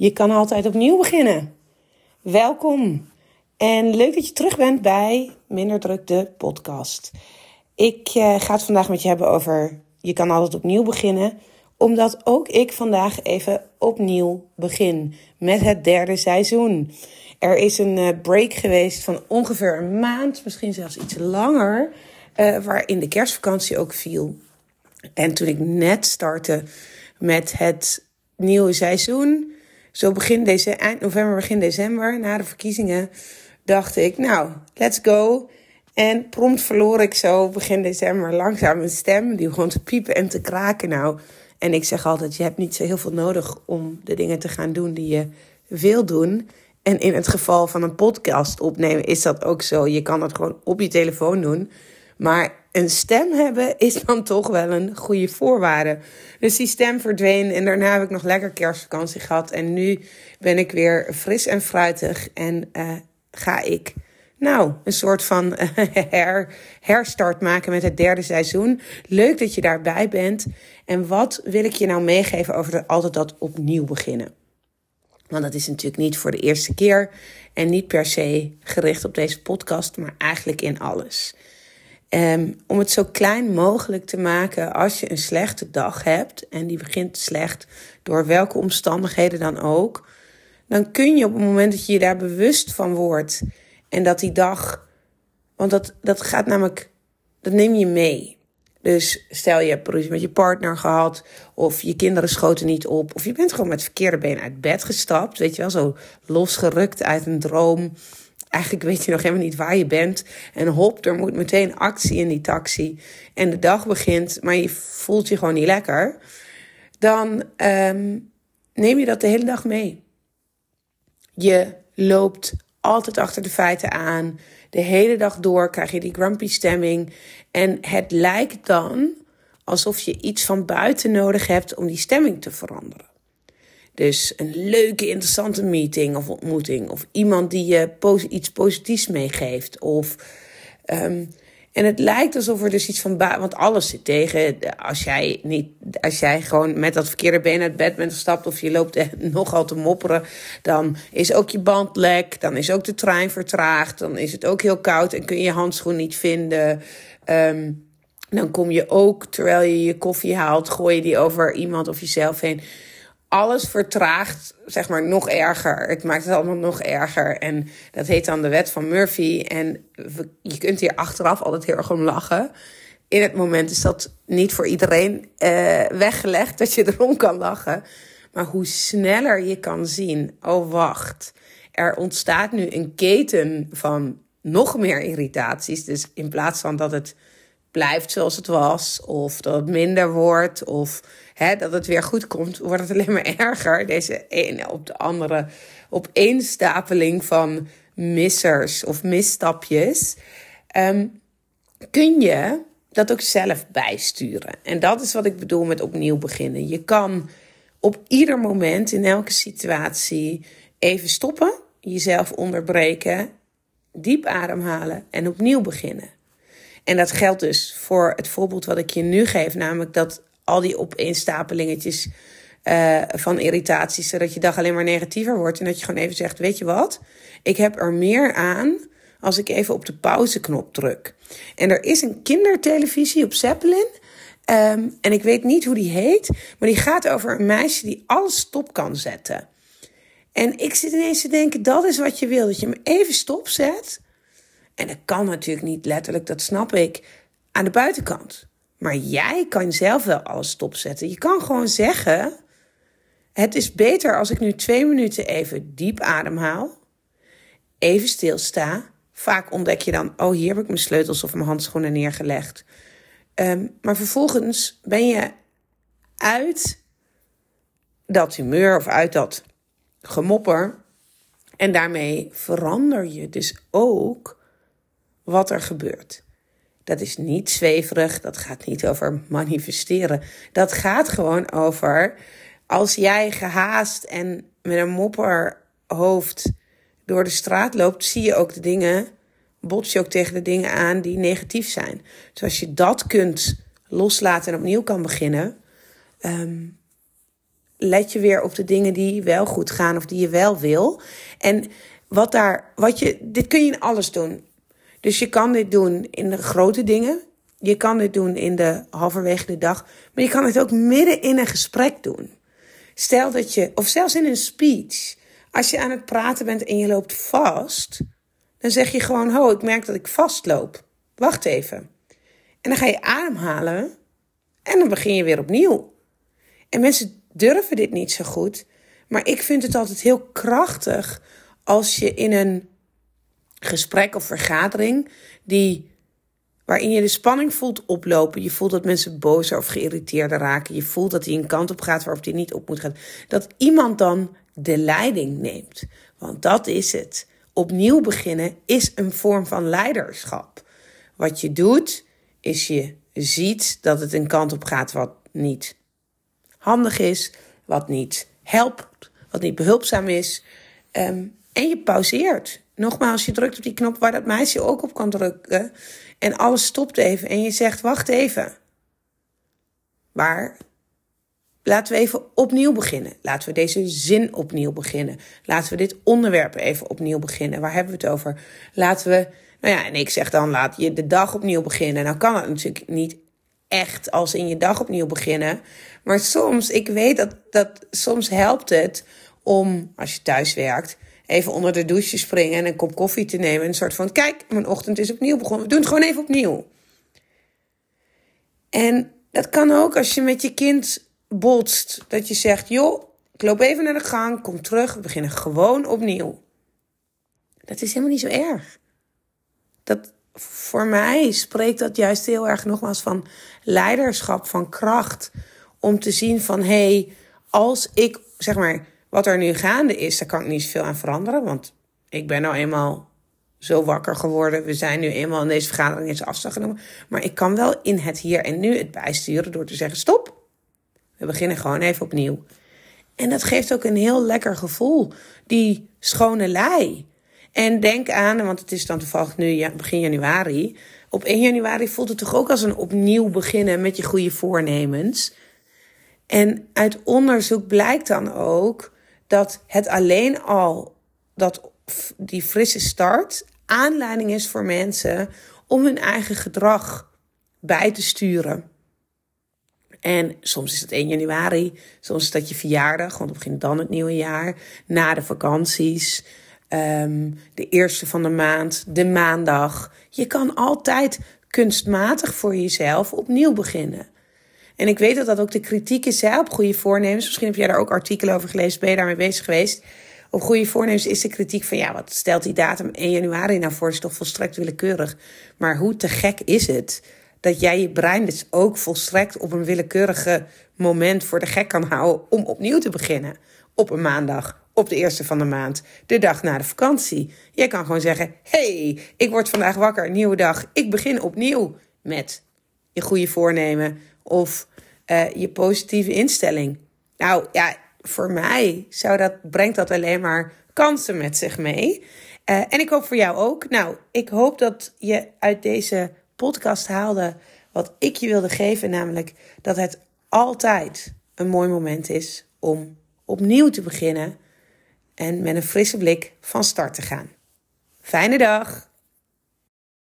Je kan altijd opnieuw beginnen. Welkom en leuk dat je terug bent bij Minder Druk de podcast. Ik uh, ga het vandaag met je hebben over je kan altijd opnieuw beginnen, omdat ook ik vandaag even opnieuw begin met het derde seizoen. Er is een uh, break geweest van ongeveer een maand, misschien zelfs iets langer, uh, waarin de kerstvakantie ook viel. En toen ik net startte met het nieuwe seizoen, zo begin deze, eind november, begin december, na de verkiezingen, dacht ik, nou, let's go. En prompt verloor ik zo begin december langzaam mijn stem. Die begon te piepen en te kraken. Nou, en ik zeg altijd, je hebt niet zo heel veel nodig om de dingen te gaan doen die je wil doen. En in het geval van een podcast opnemen is dat ook zo. Je kan dat gewoon op je telefoon doen. Maar een stem hebben is dan toch wel een goede voorwaarde. Dus die stem verdween en daarna heb ik nog lekker kerstvakantie gehad. En nu ben ik weer fris en fruitig en uh, ga ik nou een soort van her, herstart maken met het derde seizoen. Leuk dat je daarbij bent. En wat wil ik je nou meegeven over de, altijd dat opnieuw beginnen? Want dat is natuurlijk niet voor de eerste keer en niet per se gericht op deze podcast, maar eigenlijk in alles. Um, om het zo klein mogelijk te maken als je een slechte dag hebt en die begint slecht door welke omstandigheden dan ook, dan kun je op het moment dat je je daar bewust van wordt en dat die dag, want dat, dat gaat namelijk, dat neem je mee. Dus stel je hebt ruzie met je partner gehad, of je kinderen schoten niet op, of je bent gewoon met verkeerde been uit bed gestapt, weet je wel, zo losgerukt uit een droom eigenlijk weet je nog helemaal niet waar je bent. En hop, er moet meteen actie in die taxi. En de dag begint, maar je voelt je gewoon niet lekker. Dan um, neem je dat de hele dag mee. Je loopt altijd achter de feiten aan. De hele dag door krijg je die grumpy stemming. En het lijkt dan alsof je iets van buiten nodig hebt om die stemming te veranderen. Dus een leuke, interessante meeting of ontmoeting. Of iemand die je iets positiefs meegeeft. Of, um, en het lijkt alsof er dus iets van. Want alles zit tegen. Als jij, niet, als jij gewoon met dat verkeerde been uit bed bent gestapt. of je loopt nogal te mopperen. dan is ook je band lek. Dan is ook de trein vertraagd. Dan is het ook heel koud en kun je je handschoen niet vinden. Um, dan kom je ook, terwijl je je koffie haalt, gooi je die over iemand of jezelf heen alles vertraagt, zeg maar, nog erger. Het maakt het allemaal nog erger. En dat heet dan de wet van Murphy. En je kunt hier achteraf altijd heel erg om lachen. In het moment is dat niet voor iedereen uh, weggelegd dat je erom kan lachen. Maar hoe sneller je kan zien, oh wacht, er ontstaat nu een keten van nog meer irritaties. Dus in plaats van dat het blijft zoals het was, of dat het minder wordt, of hè, dat het weer goed komt, wordt het alleen maar erger. Deze ene op de andere opeenstapeling van missers of misstapjes. Um, kun je dat ook zelf bijsturen. En dat is wat ik bedoel met opnieuw beginnen. Je kan op ieder moment in elke situatie even stoppen, jezelf onderbreken, diep ademhalen en opnieuw beginnen. En dat geldt dus voor het voorbeeld wat ik je nu geef, namelijk dat al die opeenstapelingetjes uh, van irritaties, zodat je dag alleen maar negatiever wordt. En dat je gewoon even zegt: Weet je wat, ik heb er meer aan als ik even op de pauzeknop druk. En er is een kindertelevisie op Zeppelin. Um, en ik weet niet hoe die heet, maar die gaat over een meisje die alles stop kan zetten. En ik zit ineens te denken: dat is wat je wil, dat je hem even stopzet. En dat kan natuurlijk niet letterlijk, dat snap ik, aan de buitenkant. Maar jij kan zelf wel alles stopzetten. Je kan gewoon zeggen: Het is beter als ik nu twee minuten even diep ademhaal, even stilsta. Vaak ontdek je dan: Oh, hier heb ik mijn sleutels of mijn handschoenen neergelegd. Um, maar vervolgens ben je uit dat humeur of uit dat gemopper. En daarmee verander je dus ook wat er gebeurt. Dat is niet zweverig, dat gaat niet over manifesteren. Dat gaat gewoon over als jij gehaast en met een mopperhoofd door de straat loopt, zie je ook de dingen, bots je ook tegen de dingen aan die negatief zijn. Dus als je dat kunt loslaten en opnieuw kan beginnen, um, let je weer op de dingen die wel goed gaan of die je wel wil. En wat daar, wat je, dit kun je in alles doen. Dus je kan dit doen in de grote dingen. Je kan dit doen in de halverwege de dag. Maar je kan het ook midden in een gesprek doen. Stel dat je, of zelfs in een speech. Als je aan het praten bent en je loopt vast. Dan zeg je gewoon, ho, ik merk dat ik vastloop. Wacht even. En dan ga je ademhalen. En dan begin je weer opnieuw. En mensen durven dit niet zo goed. Maar ik vind het altijd heel krachtig als je in een gesprek of vergadering die waarin je de spanning voelt oplopen, je voelt dat mensen bozer of geïrriteerder raken, je voelt dat hij een kant op gaat waarop hij niet op moet gaan, dat iemand dan de leiding neemt. Want dat is het. Opnieuw beginnen is een vorm van leiderschap. Wat je doet, is je ziet dat het een kant op gaat wat niet handig is, wat niet helpt, wat niet behulpzaam is. Ehm, en je pauzeert. Nogmaals, je drukt op die knop waar dat meisje ook op kan drukken. En alles stopt even. En je zegt: Wacht even. Maar laten we even opnieuw beginnen. Laten we deze zin opnieuw beginnen. Laten we dit onderwerp even opnieuw beginnen. Waar hebben we het over? Laten we. Nou ja, en ik zeg dan: laat je de dag opnieuw beginnen. Nou kan het natuurlijk niet echt als in je dag opnieuw beginnen. Maar soms, ik weet dat, dat soms helpt het om, als je thuis werkt, even onder de douche springen en een kop koffie te nemen. Een soort van, kijk, mijn ochtend is opnieuw begonnen. We doen het gewoon even opnieuw. En dat kan ook als je met je kind botst. Dat je zegt, joh, ik loop even naar de gang, kom terug, we beginnen gewoon opnieuw. Dat is helemaal niet zo erg. Dat, voor mij spreekt dat juist heel erg nogmaals van leiderschap, van kracht. Om te zien van, hé, hey, als ik, zeg maar, wat er nu gaande is, daar kan ik niet zoveel aan veranderen. Want ik ben nou eenmaal zo wakker geworden. We zijn nu eenmaal in deze vergadering eens afstand genomen. Maar ik kan wel in het hier en nu het bijsturen door te zeggen: stop. We beginnen gewoon even opnieuw. En dat geeft ook een heel lekker gevoel. Die schone lei. En denk aan, want het is dan toevallig nu begin januari. Op 1 januari voelt het toch ook als een opnieuw beginnen met je goede voornemens. En uit onderzoek blijkt dan ook dat het alleen al dat die frisse start aanleiding is voor mensen om hun eigen gedrag bij te sturen. En soms is het 1 januari, soms is dat je verjaardag, want dan begint dan het nieuwe jaar, na de vakanties, um, de eerste van de maand, de maandag. Je kan altijd kunstmatig voor jezelf opnieuw beginnen. En ik weet dat dat ook de kritiek is op goede voornemens. Misschien heb jij daar ook artikelen over gelezen, ben je daarmee bezig geweest. Op goede voornemens is de kritiek van ja, wat stelt die datum 1 januari nou voor? is toch volstrekt willekeurig. Maar hoe te gek is het dat jij je brein dus ook volstrekt op een willekeurige moment voor de gek kan houden om opnieuw te beginnen. Op een maandag, op de eerste van de maand, de dag na de vakantie. Jij kan gewoon zeggen: hey, ik word vandaag wakker, nieuwe dag. Ik begin opnieuw met je goede voornemen of uh, je positieve instelling. Nou ja, voor mij zou dat, brengt dat alleen maar kansen met zich mee. Uh, en ik hoop voor jou ook. Nou, ik hoop dat je uit deze podcast haalde wat ik je wilde geven, namelijk dat het altijd een mooi moment is om opnieuw te beginnen en met een frisse blik van start te gaan. Fijne dag!